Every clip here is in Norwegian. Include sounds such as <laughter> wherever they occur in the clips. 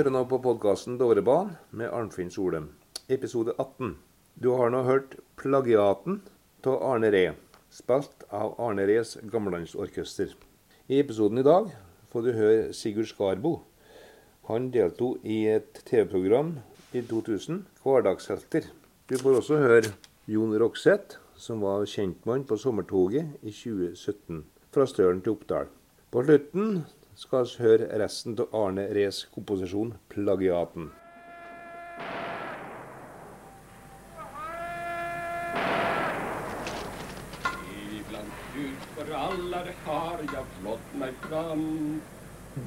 hører nå på podkasten Dovrebanen med Arnfinn Solem, episode 18. Du har nå hørt 'Plagiaten' av Arne Ree, spilt av Arne Rees Gammelandsorkester. I episoden i dag får du høre Sigurd Skarbo. Han deltok i et TV-program i 2000, 'Hverdagshelter'. Du får også høre Jon Rokseth, som var kjentmann på sommertoget i 2017, fra Stølen til Oppdal. På slutten skal vi høre resten av Arne Rees komposisjon 'Plagiaten'.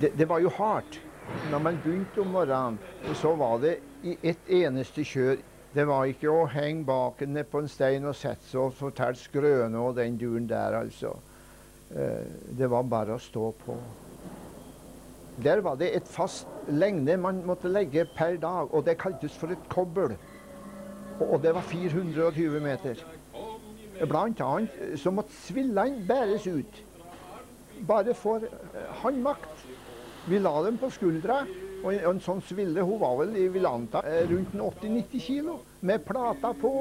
Det, det var jo hardt. Når man begynte om morgenen, så var det i ett eneste kjør. Det var ikke å henge baken ned på en stein og sette seg og fortelle skrøner og den duren der, altså. Eh, Det var bare å stå på. Der var det et fast lengde man måtte legge per dag, og det kaltes for et kobbel. Og det var 420 meter. Blant annet så måtte svillene bæres ut. Bare for eh, håndmakt. Vi la dem på skuldra, og en, sånn sville hun var vel i Vilanta eh, rundt en 80-90 kilo, med plata på.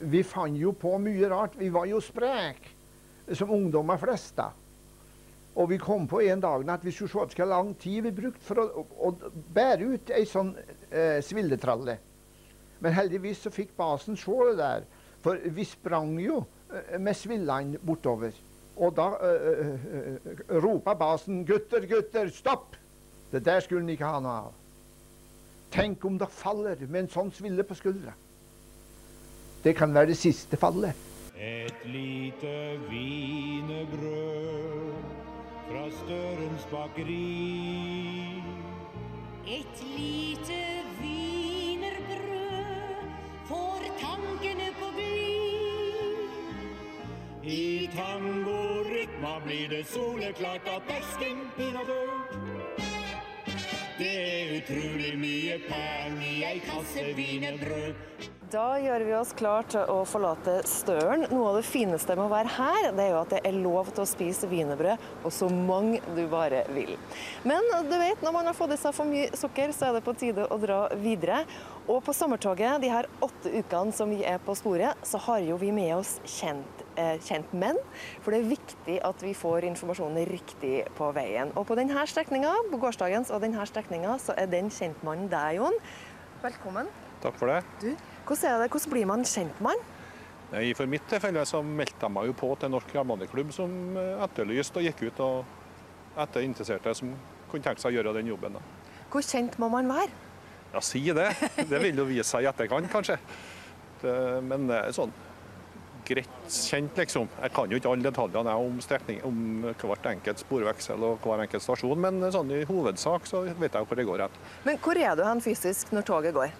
Vi fant jo på mye rart. Vi var jo sprek, som ungdommer flest. da. Og vi kom på en dag at vi skulle se hvor lang tid vi brukte for å, å, å bære ut ei sånn eh, svilletralle. Men heldigvis så fikk basen se det der. For vi sprang jo eh, med svillene bortover. Og da uh, uh, ropa basen 'Gutter, gutter, stopp!' Det der skulle han ikke ha noe av. Tenk om dere faller med en sånn sville på skuldra. Det kan være det siste fallet. Et lite wienerbrød bakeri. Et lite wienerbrød får tankene på glid. I tangorytma blir det soleklart at teksting pinadø. Det er utrolig mye pang i ei kasse wienerbrød. Da gjør vi oss klar til å forlate Støren. Noe av det fineste med å være her, det er jo at det er lov til å spise wienerbrød, og så mange du bare vil. Men du vet, når man har fått i seg for mye sukker, så er det på tide å dra videre. Og på sommertoget, de her åtte ukene som vi er på sporet, så har jo vi med oss kjent, eh, kjentmenn. For det er viktig at vi får informasjonen riktig på veien. Og på denne strekninga, på gårsdagens og denne strekninga, så er den kjentmannen deg, Jon. Velkommen. Takk for det. Du, hvordan, det, hvordan blir man kjentmann? Nei, For mitt tilfelle så meldte jeg meg jo på til Norsk jernbaneklubb, som eh, etterlyste og gikk ut og etter interesserte som kunne tenke seg å gjøre den jobben. da. Hvor kjent må man være? Ja, si det. Det vil jo vise seg i etterkant, kanskje. Det, men sånn greit kjent, liksom. Jeg kan jo ikke alle detaljene om strekning, om hvert enkelt sporveksel og hver enkelt stasjon, men sånn i hovedsak så vet jeg hvor det går hen. Men hvor er du hen fysisk når toget går?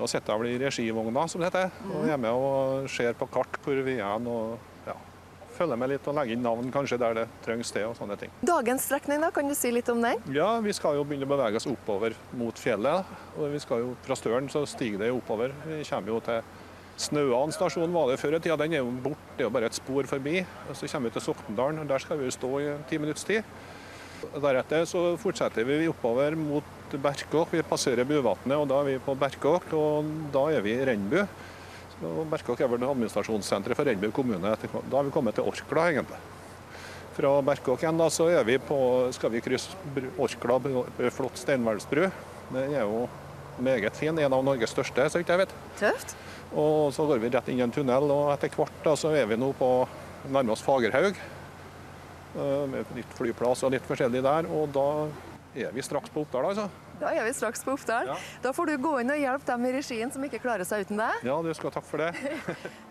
Da sitter jeg vel i regivogna, som det heter, og er med og ser på kart hvor vi er og ja, følger med litt og legger inn navn kanskje der det trengs det og sånne ting. Dagens strekning, da, kan du si litt om den? Ja, vi skal jo begynne å bevege oss oppover mot fjellet. og vi skal jo Fra Støren så stiger det oppover. Vi kommer jo til Snøan stasjon var det før i tida. Den er jo borte, det er jo bare et spor forbi. Og Så kommer vi til Sokndalen, og der skal vi jo stå i ti minutts tid. Deretter så fortsetter vi oppover mot Berkåk. Vi passerer Buvatnet, og da er vi på Berkåk. Og da er vi i Rennbu. Så Berkåk er vel administrasjonssenteret for Rennbu kommune. Da har vi kommet til Orkla, egentlig. Fra Berkåk igjen da, så er vi på, skal vi krysse Orkla, flott steinhvelvsbru. Det er jo meget fin, en av Norges største, så vidt jeg vet. Tøft. Og så går vi rett inn i en tunnel, og etter hvert da, så er vi nå på nærmere oss Fagerhaug. Eh, Med nytt flyplass og litt forskjellig der. Og da er vi straks på Oppdal, altså. Da er vi straks på Oppdal. Ja. Da får du gå inn og hjelpe dem i regien som ikke klarer seg uten deg. Ja, du skal ha takk for det. <laughs>